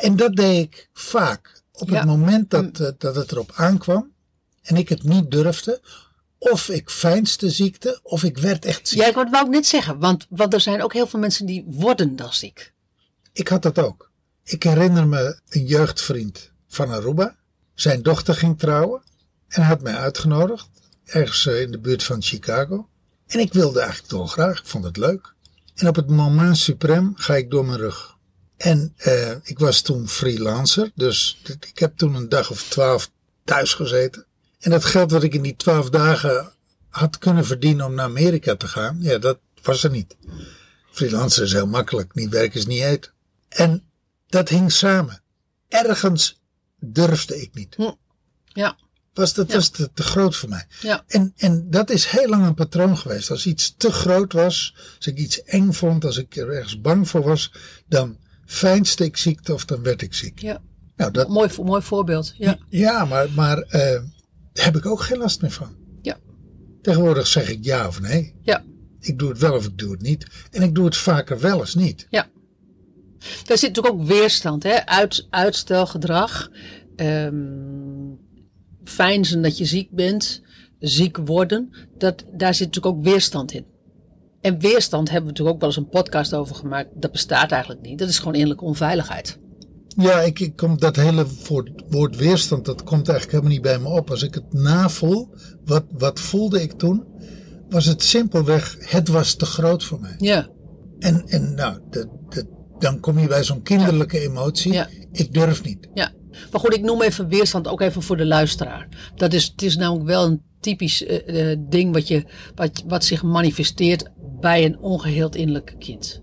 En dat deed ik vaak. Op Ja. het moment dat, eh, dat het erop aankwam en ik het niet durfde, of ik fijnste ziekte, of ik werd echt ziek. Ja, ik wou ik net zeggen, want, want er zijn ook heel veel mensen die worden dan ziek. Ik had dat ook. Ik herinner me een jeugdvriend van Aruba. Zijn dochter ging trouwen en had mij uitgenodigd, ergens eh, in de buurt van Chicago. En ik wilde eigenlijk dolgraag, ik vond het leuk. En op het moment suprem ga ik door mijn rug. En eh, ik was toen freelancer, dus ik heb toen een dag of twaalf thuis gezeten. En dat geld wat ik in die twaalf dagen had kunnen verdienen om naar Amerika te gaan, ja, dat was er niet. Freelancer is heel makkelijk, niet werken is niet eten. En dat hing samen. Ergens durfde ik niet. Ja, Was, dat Ja. was te, te groot voor mij. ja, En, en dat is heel lang een patroon geweest. Als iets te groot was, als ik iets eng vond, als ik er ergens bang voor was, dan fijnste ik ziekte of dan werd ik ziek. ja. Nou, dat, Mooi, mooi voorbeeld. Ja, ja, maar, maar eh, daar heb ik ook geen last meer van. ja, Tegenwoordig zeg ik ja of nee. ja. Ik doe het wel of ik doe het niet. En ik doe het vaker wel eens niet. Ja. Daar zit natuurlijk ook weerstand, hè? Uit, uitstelgedrag. ehm fijnzen dat je ziek bent. Ziek worden. Dat, daar zit natuurlijk ook weerstand in. En weerstand hebben we natuurlijk ook wel eens een podcast over gemaakt. Dat bestaat eigenlijk niet. Dat is gewoon innerlijke onveiligheid. Ja, ik, ik kom dat hele woord, woord weerstand, dat komt eigenlijk helemaal niet bij me op. Als ik het navoel, wat, wat voelde ik toen? Was het simpelweg, het was te groot voor mij. Ja. En, en nou, dat, dat, dan kom je bij zo'n kinderlijke emotie. Ja. Ik durf niet. Ja, maar goed, ik noem even weerstand ook even voor de luisteraar. Dat is, het is namelijk wel een typisch eh, eh, ding wat, je, wat, wat zich manifesteert bij een ongeheeld innerlijk kind.